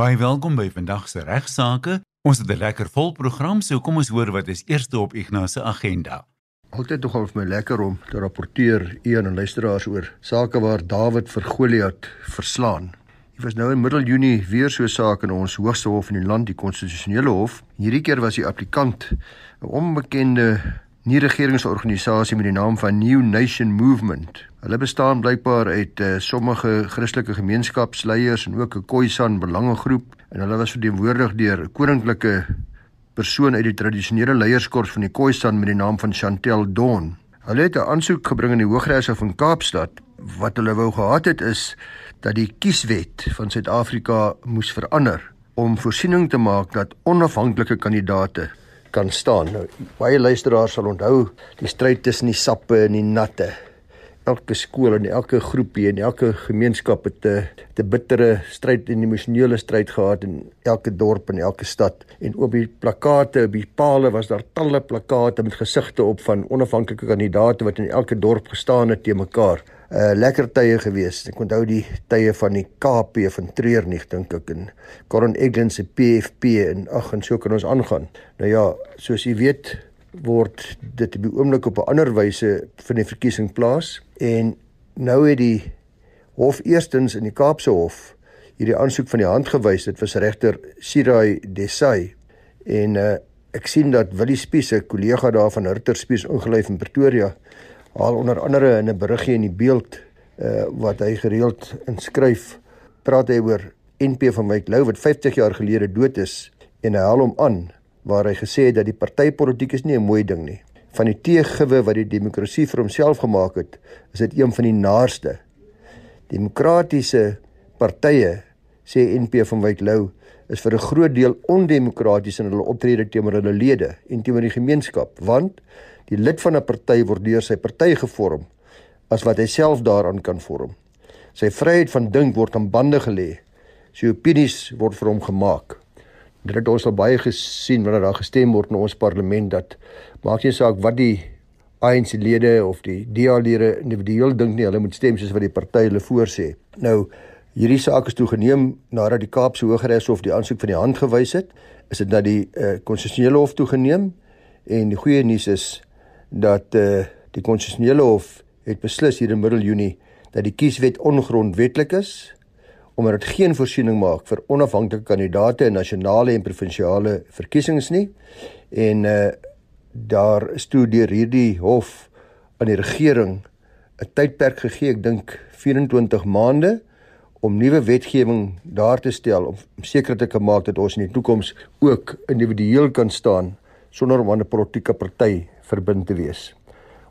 Baie welkom by vandag se regsaake. Ons het 'n lekker vol program, so kom ons hoor wat is eerste op Ignas se agenda. Altyd nogal vir my lekker om te rapporteer een en luisteraars oor sake waar Dawid vir Goliat verslaan. Dit was nou in middel Junie weer so 'n saak in ons hoogste hof in die land, die konstitusionele hof. Hierdie keer was die applikant 'n onbekende nie-regeringsorganisasie met die naam van New Nation Movement. Hulle bestaan blykbaar uit uh, sommige Christelike gemeenskapsleiers en ook 'n Khoisan belangegroep en hulle was verteenwoordig deur 'n koninklike persoon uit die tradisionele leierskors van die Khoisan met die naam van Chantel Don. Hulle het 'n aansoek gebring in die Hooggeregshof van Kaapstad wat hulle wou gehad het is dat die kieswet van Suid-Afrika moes verander om voorsiening te maak dat onafhanklike kandidaate kan staan. Nou, baie luisteraars sal onthou die stryd tussen die sappe en die natte elke skool en elke groepie en elke gemeenskap het 'n te bittere stryd en emosionele stryd gehad in elke dorp en elke stad en op die plakate op die palle was daar talle plakate met gesigte op van onafhanklike kandidaate wat in elke dorp gestaan het te mekaar. Uh, lekker tye gewees. Ek onthou die tye van die KP van Treurnig dink ek en Coron Eglen se PFP en ag en so kan ons aangaan. Nou ja, soos jy weet, word dit op die oomblik op 'n ander wyse van die verkiesing plaas en nou het die hof eerstens in die Kaapse hof hierdie aansoek van die hand gewys dit was regter Sirai Desai en uh, ek sien dat Willie Spies 'n kollega daar van Hurter Spies ingelyf in Pretoria haal onder andere in 'n beriggie in die beeld uh, wat hy gereeld inskryf praat hy oor NP van Wyk Lou wat 50 jaar gelede dood is en hy haal hom aan waar hy gesê het dat die partytetiek is nie 'n mooi ding nie. Van die teëgewe wat die demokrasie vir homself gemaak het, is dit een van die naaste. Demokratiese partye, sê NP van Wyk Lou, is vir 'n groot deel ondemokraties in hulle optrede teenoor hulle lede en teenoor die gemeenskap, want die lid van 'n party word deur sy party gevorm as wat hy self daaraan kan vorm. Sy vryheid van dink word aan bande gelê. Sy opinies word vir hom gemaak. Dit het ons al baie gesien wanneer daar gestem word in ons parlement dat maak nie saak wat die ANC lede of die DA lede individueel dink nie, hulle moet stem soos wat die party hulle voorsê. Nou hierdie saak is toegeneem nadat die Kaapse Hooggeregshof die aansoek van die hand gewys het, is dit na die eh, konstitusionele uh, hof toegeneem en die goeie nuus is dat uh, die konstitusionele hof het beslis hier in middel Junie dat die kieswet ongrondwetlik is omdat dit geen voorsiening maak vir onafhanklike kandidaate in nasionale en provinsiale verkiesings nie. En uh daar is toe deur hierdie hof aan die regering 'n tydperk gegee, ek dink 24 maande om nuwe wetgewing daar te stel om seker te maak dat ons in die toekoms ook individueel kan staan sonder om aan 'n politieke party verbind te wees.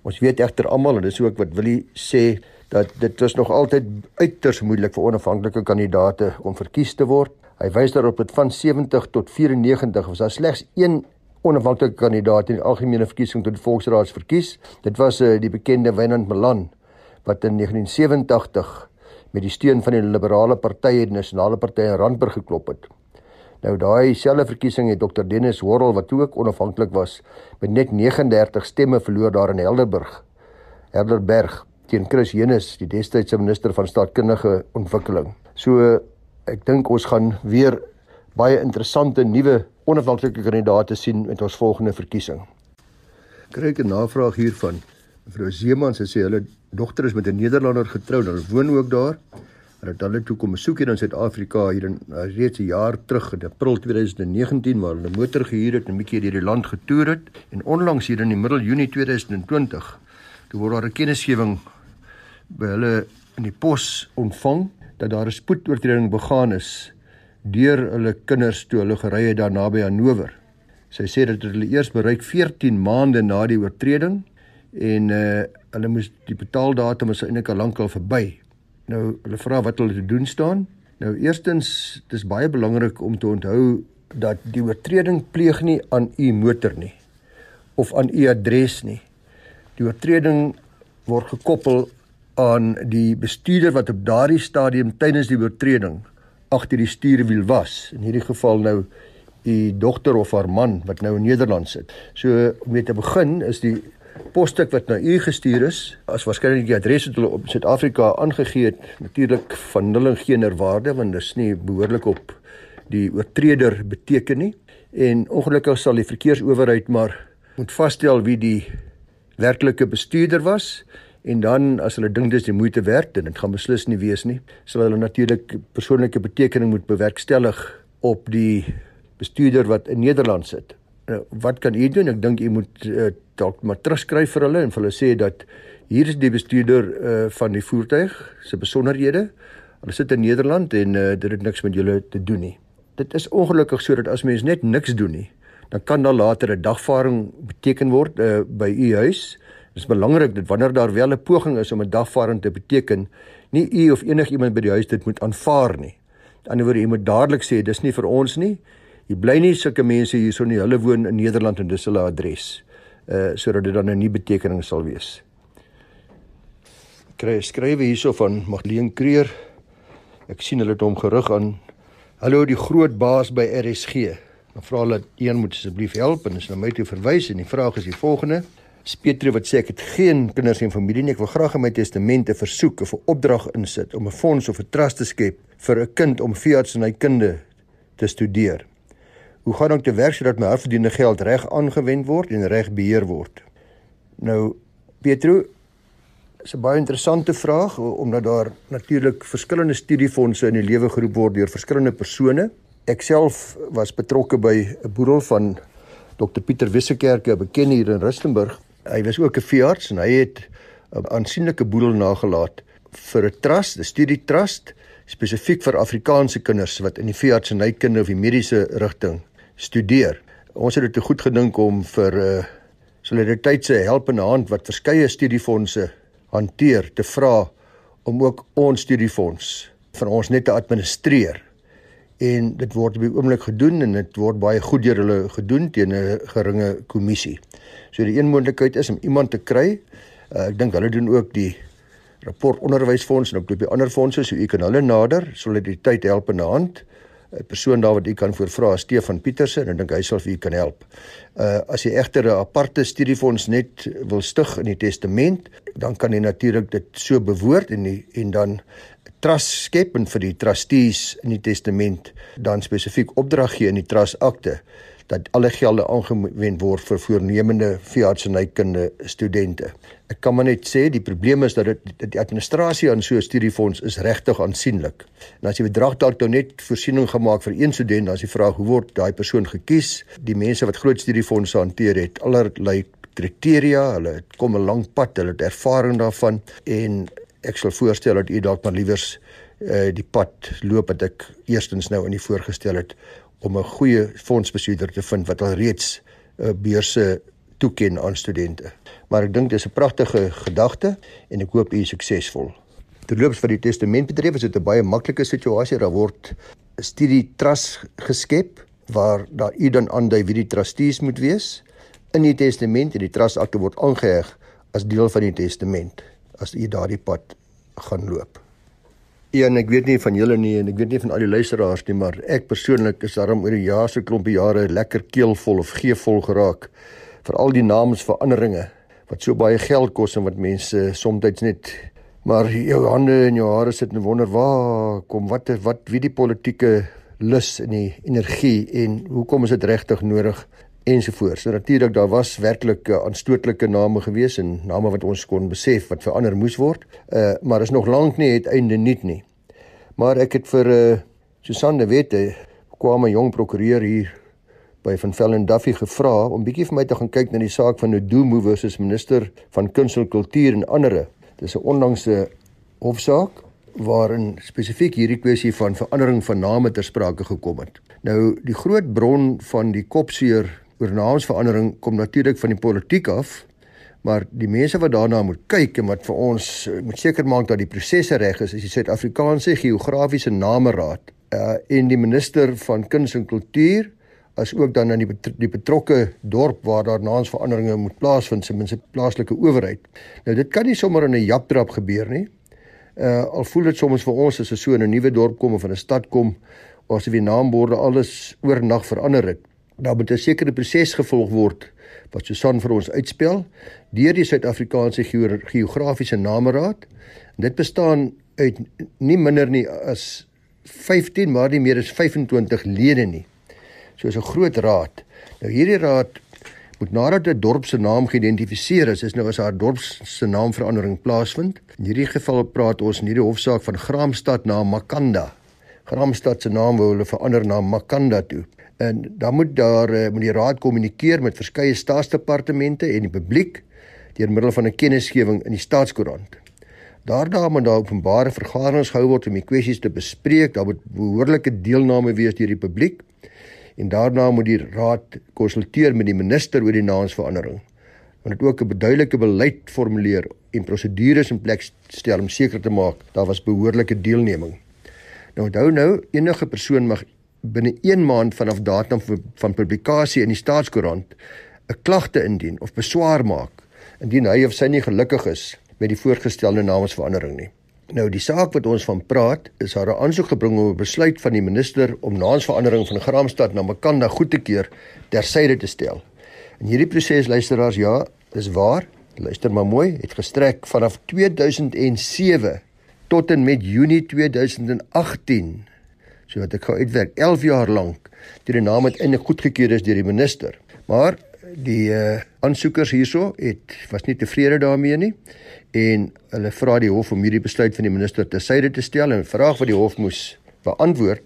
Ons weet egter almal en dis ook wat Willie sê dat dit was nog altyd uiters moeilik vir onafhanklike kandidaate om verkies te word. Hy wys daarop dat van 70 tot 94 was daar slegs een onafhanklike kandidaat in die algemene verkiesing tot die volksraad verkies. Dit was uh, die bekende Wynand Malan wat in 1987 met die steun van die liberale partye die nasionale party in Randburg geklop het. Nou daai selfde verkiesing het Dr Dennis Worrell wat ook onafhanklik was met net 39 stemme verloor daar in Helderberg. Helderberg teen Chris Jenes, die destydse minister van staatkundige ontwikkeling. So ek dink ons gaan weer baie interessante nuwe onafhanklike kandidaate sien met ons volgende verkiesing. Kry ek 'n navraag hiervan. Mevrou Zeeman sê hulle dogter is met 'n Nederlander getroud, hulle woon ook daar. Hulle het hulle toe kom besoek hier in Suid-Afrika hier in uh, reeds 'n jaar terug in April 2019 waar hulle 'n motor gehuur het en 'n bietjie deur die land getoer het en onlangs hier in die middel Junie 2020 toe word daar 'n kennisgewing by hulle in die pos ontvang dat daar 'n spoedoortreding begaan is deur hulle kinders toe hulle gery het daar naby Hannover. Sy sê dat hulle eers bereik 14 maande na die oortreding en uh hulle moes die betaaldatum is eintlik al lank al verby. Nou hulle vra wat hulle te doen staan. Nou eerstens dis baie belangrik om te onthou dat die oortreding pleeg nie aan u motor nie of aan u adres nie. Die oortreding word gekoppel aan die bestuurder wat op daardie stadium tydens die oortreding agter die stuurwiel was. In hierdie geval nou u dogter of haar man wat nou in Nederland sit. So om mee te begin is die posstuk wat na u gestuur is, as waarskynlik die adres wat hulle op Suid-Afrika aangegee het, natuurlik van nul en geen waarde want dit is nie behoorlik op die oortreder beteken nie en ongelukkig sal die verkeersowerheid maar moet vasstel wie die werklike bestuurder was en dan as hulle dink dis die moeite werd en dit gaan beslis nie wees nie sal hulle natuurlik persoonlike betekening moet bewerkstellig op die bestuurder wat in Nederland sit. Nou, wat kan u doen? Ek dink u moet uh, dalk maar terugskryf vir hulle en vir hulle sê dat hier is die bestuurder uh, van die voertuig se besonderhede. Hulle sit in Nederland en uh, dit het niks met julle te doen nie. Dit is ongelukkig sodat as mens net niks doen nie, dan kan daar later 'n dagvaarding beteken word uh, by u huis. Dit is belangrik dat wanneer daar wel 'n poging is om 'n dagvaarding te beteken, nie u of enigiemand by die huis dit moet aanvaar nie. Aan die ander wyse, jy moet dadelik sê dis nie vir ons nie. Hier bly nie sulke mense hierso nie. Hulle woon in Nederland en dis hulle adres. Uh sodat dit dan 'n nie betekening sal wees. Kry skrywe hierso van Magdalene Kreer. Ek sien hulle het hom gerig aan Hallo die groot baas by RSG. Dan vra hulle een moet asseblief help en is na my toe verwys en die vraag is die volgende. Petro wat sê ek het geen kinders en familie nie. Ek wil graag in my testamente versoek of 'n opdrag insit om 'n fonds of 'n trust te skep vir 'n kind om veearts en hy kinde te studeer. Hoe gaan ek te werk sodat my hardverdiende geld reg aangewend word en reg beheer word? Nou Petro is 'n baie interessante vraag omdat daar natuurlik verskillende studiefondse in die lewe geroep word deur verskillende persone. Ek self was betrokke by 'n boedel van Dr Pieter Wissekerke, 'n bekende hier in Rustenburg Hy was ook 'n veearts en hy het 'n aansienlike boedel nagelaat vir 'n trust, 'n studie trust spesifiek vir Afrikaanse kinders wat in die veeartsenykunde of die mediese rigting studeer. Ons het dit te goed gedink om vir uh, solidariteit se helpende hand wat verskeie studiefondse hanteer te vra om ook ons studiefonds vir ons net te administreer en dit word op die oomblik gedoen en dit word baie goed deur hulle gedoen teen 'n geringe kommissie. So die een moontlikheid is om iemand te kry. Uh, ek dink hulle doen ook die rapport onderwysfonds en ook die ander fondse so u kan hulle nader, solidariteit help in 'n hand. 'n Persoon daar wat u kan voorvra Stefan Pieterse en ek dink hy sal vir u kan help. Uh as jy egter 'n aparte studiefonds net wil stig in die testament, dan kan jy natuurlik dit so bewoord en die, en dan trust skep en vir die trustees in die testament dan spesifiek opdrag gee in die trust akte dat alle gelde aangewend word vir voornemende veeartsenykunde studente. Ek kan maar net sê die probleem is dat dit die administrasie aan so 'n studiefonds is regtig aansienlik. En as jy bedrag dalk nou net voorsiening gemaak vir een student, dan is die vraag hoe word daai persoon gekies? Die mense wat groot studiefondse hanteer het allerlei kriteria, hulle kom 'n lang pad, hulle het ervaring daarvan en ek sal voorstel dat u dalk maar liewers uh, die pad loop wat ek eerstens nou in die voorgestel het om 'n goeie fondsbestuurder te vind wat al reeds 'n uh, beurse toeken aan studente. Maar ek dink dis 'n pragtige gedagte en ek hoop u suksesvol. Terloops vir die testament betref is dit 'n baie maklike situasie. Daar word 'n studie trust geskep waar daar u dan aandui wie die trustees moet wees in die testament en die trust akte word aangeheg as deel van die testament as u daardie pad gaan loop. Een, ek weet nie van julle nie en ek weet nie van al die luisteraars nie, maar ek persoonlik is daarom oor die jaar se klompie jare lekker keelvol of geevol geraak vir al die naamsveranderinge wat so baie geld kos en wat mense soms net maar jou hande en jou hare sit en wonder waar kom wat wat wie die politieke lus en die energie en hoekom is dit regtig nodig ensovoorts. So natuurlik daar was werklik uh, aanstootlike name gewees en name wat ons kon besef wat verander moes word. Uh maar is nog lank nie het einde nuut nie. Maar ek het vir uh Susanne Wette kwam 'n jong prokureur hier by van Velden Duffy gevra om bietjie vir my te gaan kyk na die saak van Ndumo versus minister van kuns en kultuur en andere. Dis 'n onlangse hofsaak waarin spesifiek hierdie kwessie van verandering van name ter sprake gekom het. Nou die groot bron van die kopseer oor naamsverandering kom natuurlik van die politiek af, maar die mense wat daarna moet kyk en wat vir ons eh, moet seker maak dat die prosesse reg is, is die Suid-Afrikaanse Geografiese Nameraad uh en die minister van kuns en kultuur as ook dan aan die die betrokke dorp waar daar naamsveranderinge moet plaasvind se mense plaaslike owerheid. Nou dit kan nie sommer in 'n japtrap gebeur nie. Uh al voel dit soms vir ons as 'n so 'n nuwe dorp kom of in 'n stad kom, of as die naamborde alles oornag verander het daar moet 'n sekere proses gevolg word wat Susan vir ons uitspel deur die Suid-Afrikaanse Geografiese Nameraad. Dit bestaan uit nie minder nie as 15 maar nie meer as 25 lede nie. So is 'n groot raad. Nou hierdie raad moet nadat 'n dorp se naam geïdentifiseer is, is nou as haar dorp se naamverandering plaasvind. In hierdie geval praat ons in hierdie hofsaak van Graamsstad na Makanda. Graamsstad se naam wou hulle verander na Makanda toe. En dan moet daar eh, moet die raad kommunikeer met verskeie staatsdepartemente en die publiek deur middel van 'n kennisgewing in die staatskoerant. Daarna moet daar openbare vergaderings gehou word om die kwessies te bespreek. Daar moet behoorlike deelname wees deur die publiek. En daarna moet die raad konsulteer met die minister oor die naamsverandering. Want dit ook 'n beduidelike beleid formuleer en prosedures in plek stel om seker te maak daar was behoorlike deelneming. Nou onthou nou, enige persoon mag binne 1 maand vanaf datum van publikasie in die staatskoerant 'n klagte indien of beswaar maak indien hy of sy nie gelukkig is met die voorgestelde naamsverandering nie. Nou die saak wat ons van praat, is haar aansoek gebring om 'n besluit van die minister om naamsverandering van Graamsstad na Makanda goed te keer tersyde te stel. En hierdie proses luisteraars, ja, dis waar. Luister maar mooi, het gestrek vanaf 2007 tot en met Junie 2018 So wat ek gou uitwerk 11 jaar lank deur die naam uiteindelik goedgekeur is deur die minister. Maar die uh, aansoekers hierso het was nie tevrede daarmee nie en hulle vra die hof om hierdie besluit van die minister te syde te stel en vraag wat die hof moes beantwoord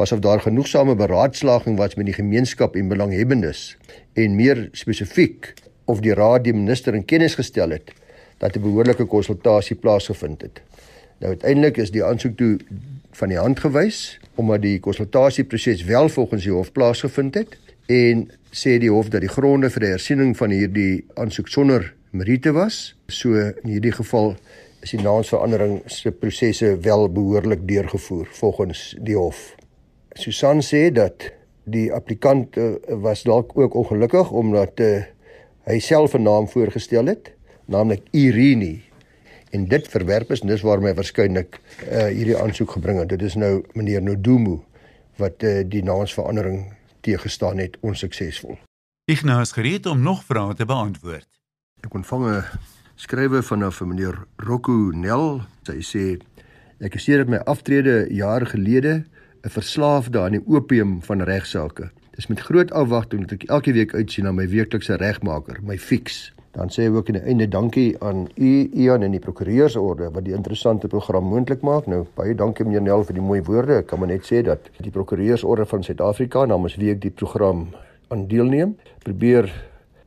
was of daar genoegsame beraadslaging was met die gemeenskap en belanghebbendes en meer spesifiek of die raad die minister in kennis gestel het dat 'n behoorlike konsultasie plaasgevind het. Nou uiteindelik is die aansoek toe van die hand gewys omdat die konsultasieproses wel volgens die hof plaasgevind het en sê die hof dat die gronde vir die hersiening van hierdie aansoek sonder meriete was. So in hierdie geval is die naamsverandering se prosesse wel behoorlik deurgevoer volgens die hof. Susan sê dat die applikant uh, was dalk ook ongelukkig omdat uh, hy self 'n naam voorgestel het, naamlik Irene en dit verwerp is en dis waarom hy waarskynlik uh, hierdie aansoek gebring het. Dit is nou meneer Nodumu wat uh, die naamsverandering teëgestaan het onsuksesvol. Ignas gereed om nog vrae te beantwoord. Ek ontvang 'n skrywe vanaf meneer Rocco Nel. Sy sê ek is sedert my aftrede jare gelede 'n verslaafde aan die opium van regsaake. Dis met groot afwagting dat ek elke week uitsien na my weeklikse regmaker, my fix. Dan sê ek ook aan die einde dankie aan u Ian en die prokureursorde wat die interessante program moontlik maak. Nou baie dankie meneer Nel vir die mooi woorde. Ek kan maar net sê dat die prokureursorde van Suid-Afrika namens wie ek die program aan deelneem, probeer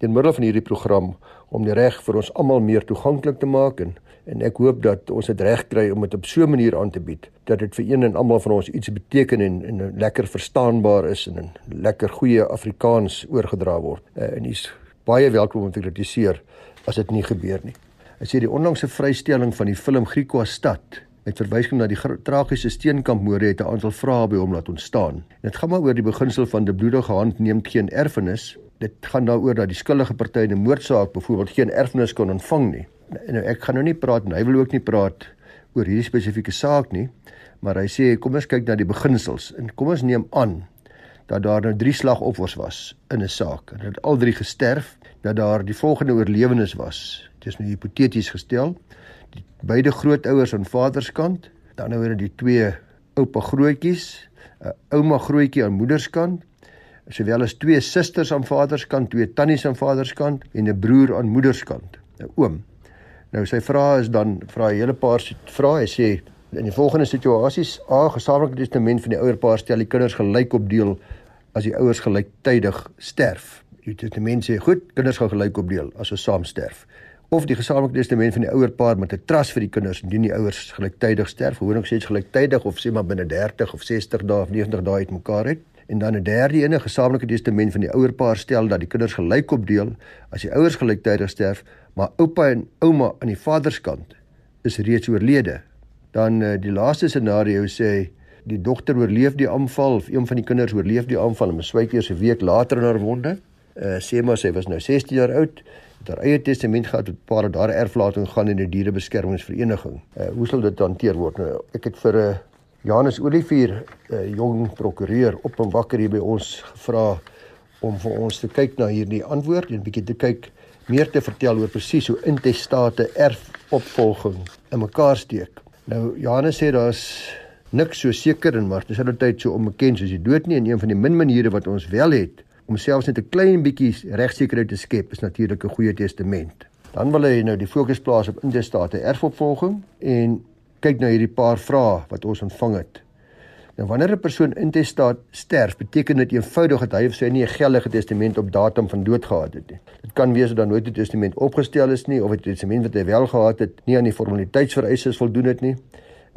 deur middel van hierdie program om die reg vir ons almal meer toeganklik te maak en en ek hoop dat ons dit reg kry om dit op so 'n manier aan te bied dat dit vir een en almal van ons iets beteken en en lekker verstaanbaar is en in lekker goeie Afrikaans oorgedra word. Uh, en dis baie welkom om te kritiseer as dit nie gebeur nie. Hy sê die onlangse vrystelling van die film Griekwa stad met verwysing na die tragiese steenkampmoorde het 'n aantal vrae by hom laat ontstaan. Dit gaan maar oor die beginsel van die bloedige hand neem geen erfenis. Dit gaan daaroor dat die skuldige party in 'n moordsaak byvoorbeeld geen erfenis kon ontvang nie. En nou ek gaan nou nie praat en hy wil ook nie praat oor hierdie spesifieke saak nie, maar hy sê kom ons kyk na die beginsels en kom ons neem aan dat daar nou drie slagoffers was in 'n saak en dat al drie gesterf dat daar die volgende oorlewenis was. Dit is nou hipoteties gestel. Die beide grootouers aan vaderskant, dan nou weer die twee oupa grootjies, 'n ouma grootjie aan moederskant, sowel as twee susters aan vaderskant, twee tannies aan vaderskant en 'n broer aan moederskant, 'n oom. Nou sy vrae is dan vra 'n hele paar vrae. Hy sê in die volgende situasies: A, gesamentlike testament van die ouerpaar stel die kinders gelyk op deel as die ouers gelyktydig sterf die testament sê goed, kinders gaan gelyk opdeel as hulle saam sterf. Of die gesamentlike testament van die ouer paar met 'n trust vir die kinders indien die ouers gelyktydig sterf, gewoonlik sê dit gelyktydig of sê maar binne 30 of 60 dae of 90 dae uitmekaar het. En dan 'n derde ene gesamentlike testament van die ouer paar stel dat die kinders gelyk opdeel as die ouers gelyktydig sterf, maar oupa en ouma aan die vaderskant is reeds oorlede. Dan uh, die laaste scenario sê die dogter oorleef die aanval of een van die kinders oorleef die aanval en beswyk eers 'n week later in haar wonde uh, sê maar sy was nou 16 jaar oud het haar eie testament gehad het paar dat haar erflating gaan in die dierebeskermingsvereniging. Uh, hoe sal dit hanteer word? Nou ek het vir 'n uh, Janus Olivier 'n uh, jong prokureur op en wakker hier by ons gevra om vir ons te kyk na hierdie antwoord en bietjie te kyk meer te vertel oor presies hoe intestate erfopvolging in mekaar steek. Nou Janus sê daar's niks so seker en maar terselfdertyd so onbekend soos die dood nie en een van die min maniere wat ons wel het om selfs net 'n klein bietjie regsekerheid te skep is natuurlik 'n goeie testament. Dan wil hy nou die fokus plaas op intestate erfopvolging en kyk na hierdie paar vrae wat ons ontvang het. Nou wanneer 'n persoon intestaat sterf, beteken dit eenvoudig dat hy of sy nie 'n geldige testament op datum van dood gehad het nie. Dit kan wees dat daar nooit 'n testament opgestel is nie of 'n testament wat hy wel gehad het, nie aan die formaliteitsvereistes voldoen het nie.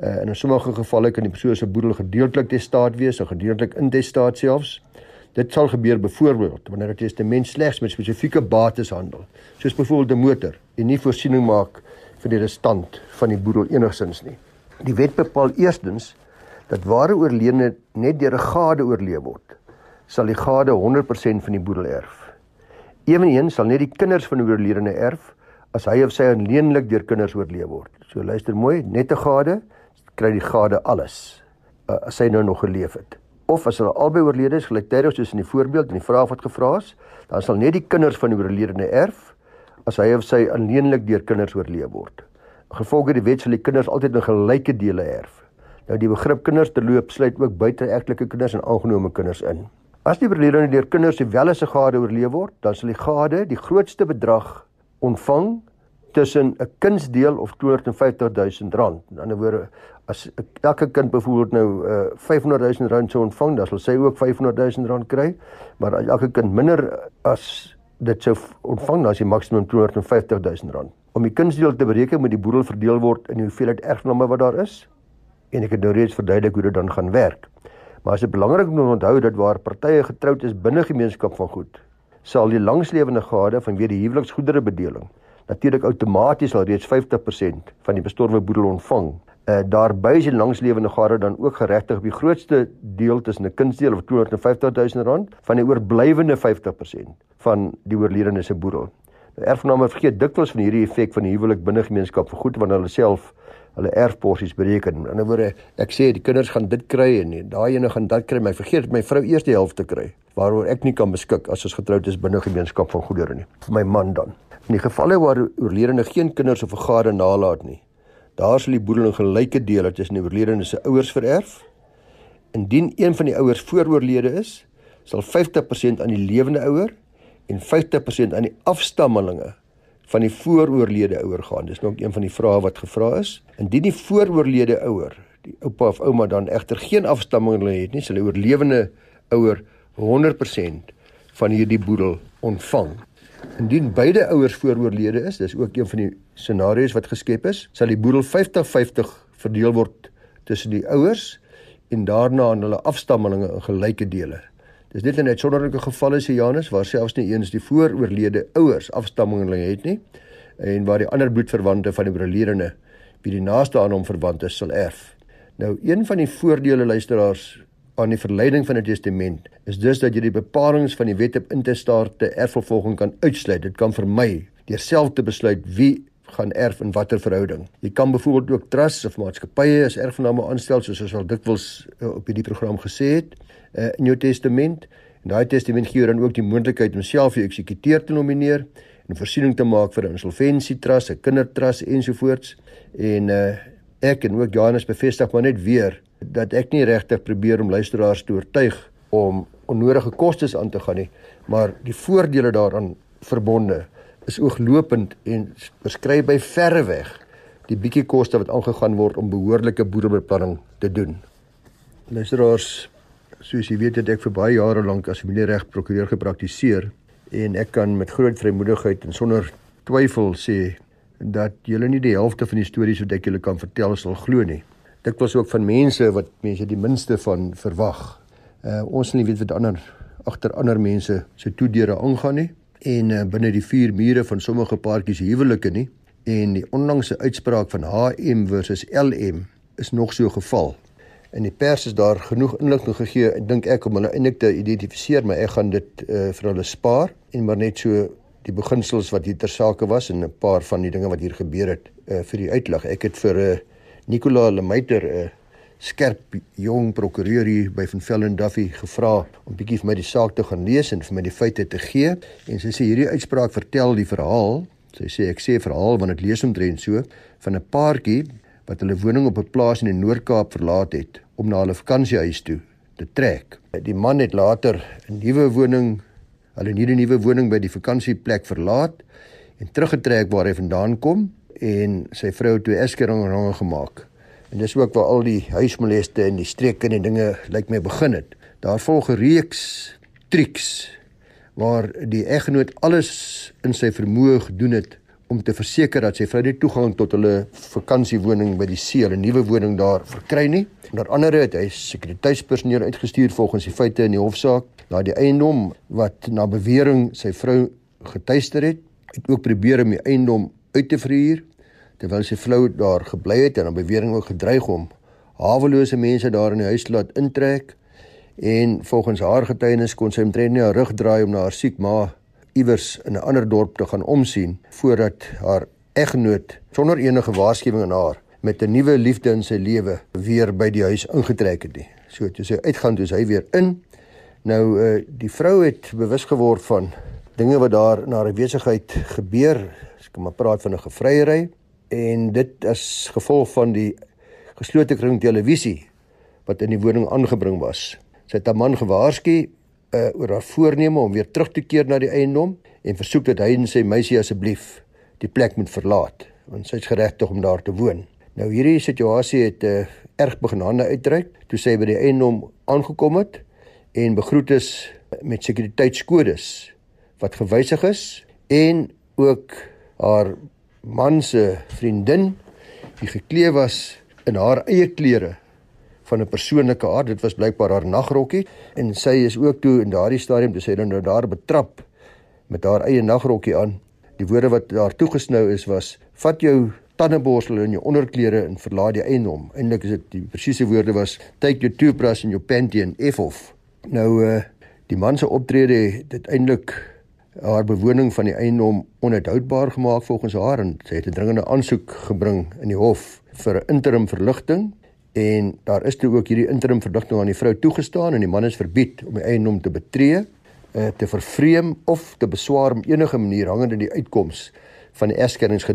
Uh, in sommige gevalle kan die persoon se boedel gedeeltelik testaat wees of gedeeltelik intestaat selfs. Dit sal gebeur byvoorbeeld wanneer 'n testament slegs met spesifieke bates handel, soos byvoorbeeld 'n motor en nie voorsiening maak vir die restant van die boedel enigsins nie. Die wet bepaal eerstens dat ware oorledene net deur 'n gade oorleef word, sal die gade 100% van die boedel erf. Eweneens sal net die kinders van die oorledene erf as hy of sy alleenlik deur kinders oorleef word. So luister mooi, net 'n gade kry die gade alles uh, as hy nou nog geleef het. Of as hulle albei oorlede is, gelyktydig soos in die voorbeeld in die vraag wat gevra is, dan sal net die kinders van die oorledene erf as hy of sy alleenlik deur kinders oorleef word. Gevolge die wet sal die kinders altyd in gelyke dele erf. Nou die begrip kinders terloop sluit ook buiteegtelike kinders en aangenome kinders in. As die oorledene deur kinders sowel as 'n gade oorleef word, dan sal die gade die grootste bedrag ontvang tussen 'n kindsdeel of 250 000 rand. In ander woorde, as elke kind byvoorbeeld nou uh, 500 000 rand sou ontvang, dan sal sy ook 500 000 rand kry, maar as elke kind minder as dit sou ontvang, dan is die maksimum 250 000 rand. Om die kindsdeel te bereken, moet die boedel verdeel word in die hoeveelheid erfgename wat daar is en ek het nou reeds verduidelik hoe dit dan gaan werk. Maar as dit belangrik om te onthou dat waar partye getroud is binne gemeenskap van goed, sal die langslewende gade vanweë die huweliksgoedere bedeling natuurlik outomaties al reeds 50% van die bestorwe boedel ontvang. Uh daarby is die langslewende gade dan ook geregtig op die grootste deel tussen 'n kindsdeel of 250 000 rand van die oorblywende 50% van die oorledene se boedel. Nou erfgename vergeet dikwels van hierdie effek van die huwelik binne gemeenskap vir goed wanneer hulle self hulle erfporsies bereken. In 'n ander woorde, ek sê die kinders gaan dit kry en daai ene gaan dit kry, maar vergeet my vrou eers die helfte kry waaroor ek nie kan beskik as ons getroud is binne gemeenskap van goedere nie. Vir my man dan. In die gevalle waar oorledene geen kinders of 'n gade nalat nie, daar sal die boedel in gelyke dele tussen die oorledene se ouers vererf. Indien een van die ouers vooroorlede is, sal 50% aan die lewende ouer en 50% aan die afstammelinge van die vooroorlede ouer gaan. Dis nog een van die vrae wat gevra is. Indien die vooroorlede ouer, die oupa of ouma dan egter geen afstamming het nie, sal die oorlewende ouer 100% van hierdie boedel ontvang. Indien beide ouers vooroorlede is, dis ook een van die scenario's wat geskep is, sal die boedel 50-50 verdeel word tussen die ouers en daarna aan hulle afstammelinge in gelyke dele. Dis net 'n uitsonderlike geval is Janus waar selfs nie eens die vooroorlede ouers afstammelinge het nie en waar die ander bloedverwante van die oorledene wie die naaste aan hom verwant is sal erf. Nou een van die voordele luisteraars aan die verleiding van 'n testament is dus dat jy die bepalinge van die wet op intestate erfvervolging kan uitsluit. Dit kan vermy deur self te besluit wie gaan erf in watter verhouding. Jy kan byvoorbeeld ook trusts of maatskappye as erfgename aanstel soos ons al dikwels uh, op hierdie program gesê het uh, in jou testament. En daai testament gee jou dan ook die moontlikheid om self jou eksekuteur te nomineer en voorsiening te maak vir 'n insolventie trust, 'n kindertrust ensovoorts. En uh, ek en ook Johannes bevestig maar net weer dat ek nie regtig probeer om luisteraars te oortuig om onnodige kostes aan te gaan nie, maar die voordele daaraan verbonde is ooglopend en beskryf by verre weg die bietjie koste wat aangegaan word om behoorlike boedelbeplanning te doen. Luisteraars, soos jy weet het ek vir baie jare lank as familiereg prokureur gepraktiseer en ek kan met groot vrymoedigheid en sonder twyfel sê dat julle nie die helfte van die stories wat ek julle kan vertel sal glo nie. Dit was ook van mense wat mense die minste van verwag. Uh ons nie weet wat ander agter ander mense se toedeure aangaan nie en uh, binne die vier mure van sommige paartjies huwelike nie en die onlangse uitspraak van HM versus LM is nog so geval in die pers is daar genoeg inligting gegee. En dink ek om hulle eintlik te identifiseer maar ek gaan dit uh, vir hulle spaar. En maar net so die beginsels wat hier ter sake was en 'n paar van die dinge wat hier gebeur het uh, vir die uitlig ek het vir uh, Nicola Lemeiter 'n uh, skerp jong prokureur hier by Van Velden Duffy gevra om bietjie vir my die saak te gaan lees en vir my die feite te gee. En sy sê hierdie uitspraak vertel die verhaal. Sy sê ek sê verhaal want dit lees omtrent so van 'n paartjie wat hulle woning op 'n plaas in die Noord-Kaap verlaat het om na hulle vakansiehuis toe te trek. Die man het later 'n nuwe woning, hulle nuwe nuwe woning by die vakansieplek verlaat en teruggetrek waar hy vandaan kom en sy vrou twee eskeringe gemaak. En dis ook waar al die huismoleste en die streke en die dinge lyk like my begin het. Daar volg 'n reeks triks waar die eggenoot alles in sy vermoë gedoen het om te verseker dat sy vrou nie toegang tot hulle vakansiewoning by die see, 'n nuwe woning daar verkry nie. Onder andere het hy sekuriteitspersoneel uitgestuur volgens die feite in die hofsaak na die eiendom wat na bewering sy vrou getuister het. Het ook probeer om die eiendom uit te verhuur terwyl sy vrou daar gebly het en aan bewering ook gedreig om hawelose mense daar in die huis laat intrek. En volgens haar getuienis kon sy omtrent nie haar rug draai om na haar siek ma iewers in 'n ander dorp te gaan omsien voordat haar eggenoot sonder enige waarskuwing aan haar met 'n nuwe liefde in sy lewe weer by die huis ingetrek het nie. So toe sy uitgaan toe hy weer in. Nou uh die vrou het bewus geword van dinge wat daar na haar besigheid gebeur. Ek kan maar praat van 'n gevryery en dit as gevolg van die geslote kring televisie wat in die woning aangebring was. Sy het 'n man gewaarsku uh, oor haar voorneme om weer terug te keer na die eiendom en versoek dat hy en sy meisie asseblief die plek moet verlaat want sy is geregtig om daar te woon. Nou hierdie situasie het uh, erg begin hande uitdruk toe sy by die eiendom aangekom het en begroet is met sekuriteitskodes wat gewysig is en ook haar man se vriendin die geklee was in haar eie klere van 'n persoonlike aard. Dit was blykbaar haar nagrokkie en sy is ook toe in daardie stadium toe sy nou daar betrap met haar eie nagrokkie aan. Die woorde wat daar toegesnou is was: "Vat jou tandeborsel in jou onderklere en verlaat die eiendom." Eindelik is dit die presiese woorde was: "Take your toothbrush and your panty and f off." Nou uh die man se optrede het uiteindelik haar bewoning van die eiendom onuithoudbaar gemaak volgens haar en sy het 'n dringende aansoek gebring in die hof vir 'n interim verligting en daar is toe ook hierdie interim verdigting aan die vrou toegestaan en die man is verbied om die eiendom te betree, uh, te vervreem of te beswaar op enige manier hangende die uitkoms van die egskeidings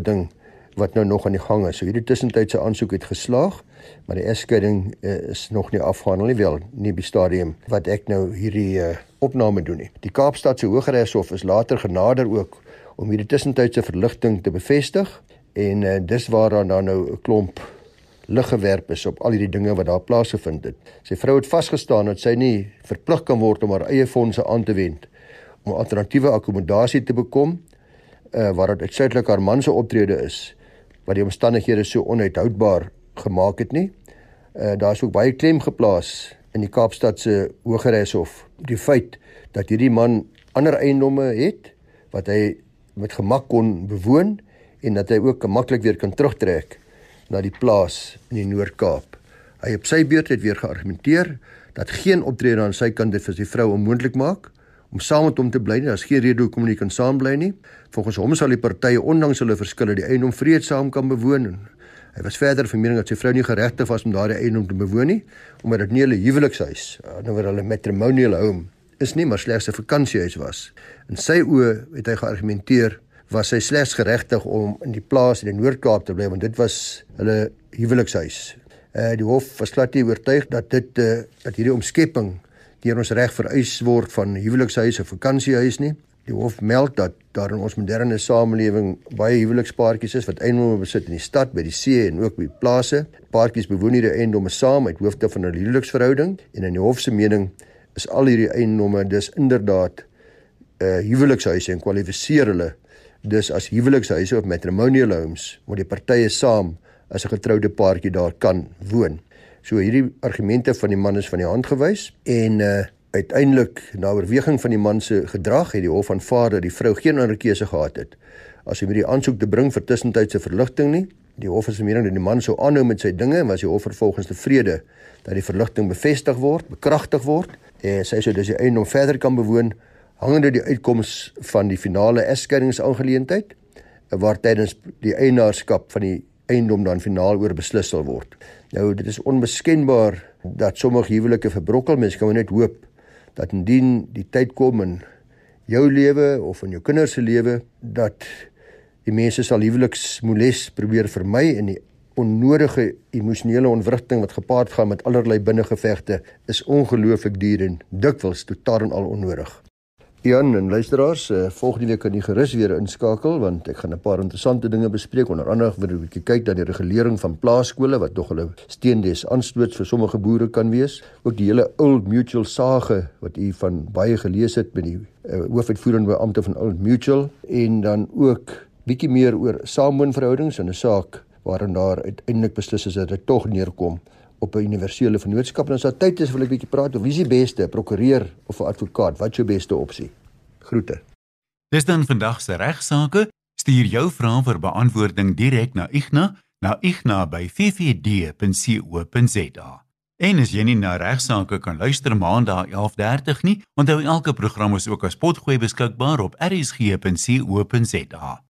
wat nou nog aan die gang is. So hierdie tussentydse aansoek het geslaag, maar die egskeiding uh, is nog nie afgehandel nie wel nie by stadium wat ek nou hierdie uh, opname doen nie. Die Kaapstadse Hooggeregshof is later genader ook om hierdie tussentydse verligting te bevestig en uh, dis waar dan nou 'n klomp lig gewerp is op al hierdie dinge wat daar plaasgevind het. Sy vrou het vasgestaan dat sy nie verplig kan word om haar eie fondse aan te wend om alternatiewe akkommodasie te bekom uh, waar dit uitsluitlik haar man se optrede is wat die omstandighede so onuithoudbaar gemaak het nie. Uh, daar is ook baie klem geplaas in die Kaapstad se Hooggeregshof die feit dat hierdie man ander eiendomme het wat hy met gemak kon bewoon en dat hy ook maklik weer kan terugtrek na die plaas in die Noord-Kaap. Hy op sy beurt het weer geargumenteer dat geen optrede aan sy kant dit vir sy vrou onmoontlik maak om saam met hom te bly nie. Daar's geen rede hoekom hulle kan saam bly nie. Volgens hom sal die partye ondanks hulle verskille die eiendom vreedsaam kan bewoon. Hy was verder van mening dat sy vrou nie geregtig was om daardie eiendom te bewoon nie, omdat dit nie hulle huwelikshuis, nou weer hulle matrimonial home is nie, maar slegs 'n vakansiehuis was. In sy oë het hy geargumenteer was hy slegs geregtig om in die plaas in die Noord-Kaap te bly want dit was hulle huwelikshuis. Eh uh, die hof was glad nie oortuig dat dit eh uh, dat hierdie omskepping deur ons reg vereis word van huwelikshuis of vakansiehuis nie. Die hof meld dat daar in ons moderne samelewing baie huwelikspaartjies is wat eiendomme besit in die stad, by die see en ook by plase. Paartjies bewoon hierdie eiendomme saam uit hoofde van 'n huweliksverhouding en in die hof se mening is al hierdie eiendomme dus inderdaad eh uh, huwelikshuise en kwalifiseer hulle dus as huwelikshuise of matrimonial homes waar die partye saam as 'n getroude paartjie daar kan woon. So hierdie argumente van die man is van die hand gewys en uh uiteindelik na oorweging van die man se gedrag het die hof aanvaar dat die vrou geen ander keuse gehad het as om hierdie aansoek te bring vir tussentydse verligting nie. Die hof is mening dat die man sou aanhou met sy dinge en was die hof vervolgens tevrede dat die verligting bevestig word, bekragtig word en sy sou dus die eiendom verder kan bewoon hangende die uitkoms van die finale egskeidingsaangeleentheid waar tydens die eienaarskap van die eiendom dan finaal oor beslis sal word. Nou dit is onbeskenbaar dat sommige huwelike verbrokkel mens kan net hoop dat indien die tyd kom in jou lewe of in jou kinders se lewe dat die mense sal huweliks moles probeer vermy en die onnodige emosionele ontwrigting wat gepaard gaan met allerlei binnengevegte is ongelooflik duur en dikwels totaal en al onnodig. Jan en luisteraars, uh, volgende week kan jy gerus weer inskakel want ek gaan 'n paar interessante dinge bespreek. Onder andere wil ek 'n bietjie kyk na die regulering van plaaskole wat tog hulle steendes aanstoot vir sommige boere kan wees. Ook die hele Old Mutual sage wat u van baie gelees het met die uh, hoofuitvoerende beampte van Old Mutual. En dan ook bietjie meer oor saamwoonverhoudings en 'n saak waarin daar uiteindelik beslis is dat dit tog neerkom op 'n universele vennootskap en as daar tyd is wil ek bietjie praat oor wie is die beste, prokureur of 'n advokaat? Wat is jou beste opsie? Groete. Dis dan vandag se regsaake. Stuur jou vrae vir beantwoording direk na Ignas na igna@ffd.co.za. En as jy nie na regsaake kan luister maandag 11:30 nie, onthou elke program is ook as potgooi beskikbaar op rsg.co.za.